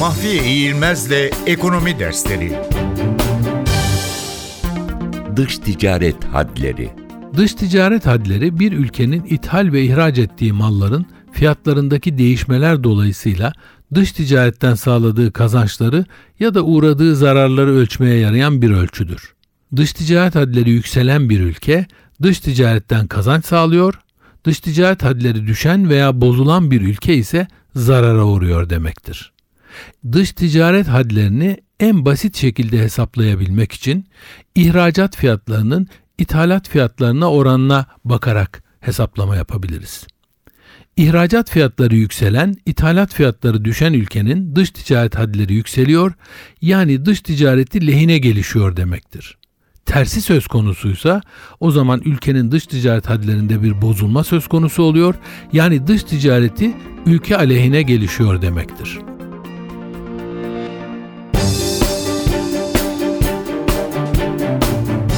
Mahfiye İğilmez'le Ekonomi Dersleri Dış ticaret hadleri. Dış ticaret hadleri bir ülkenin ithal ve ihraç ettiği malların fiyatlarındaki değişmeler dolayısıyla dış ticaretten sağladığı kazançları ya da uğradığı zararları ölçmeye yarayan bir ölçüdür. Dış ticaret hadleri yükselen bir ülke dış ticaretten kazanç sağlıyor, dış ticaret hadleri düşen veya bozulan bir ülke ise zarara uğruyor demektir. Dış ticaret hadlerini en basit şekilde hesaplayabilmek için ihracat fiyatlarının ithalat fiyatlarına oranına bakarak hesaplama yapabiliriz. İhracat fiyatları yükselen, ithalat fiyatları düşen ülkenin dış ticaret hadleri yükseliyor, yani dış ticareti lehine gelişiyor demektir. Tersi söz konusuysa o zaman ülkenin dış ticaret hadlerinde bir bozulma söz konusu oluyor, yani dış ticareti ülke aleyhine gelişiyor demektir.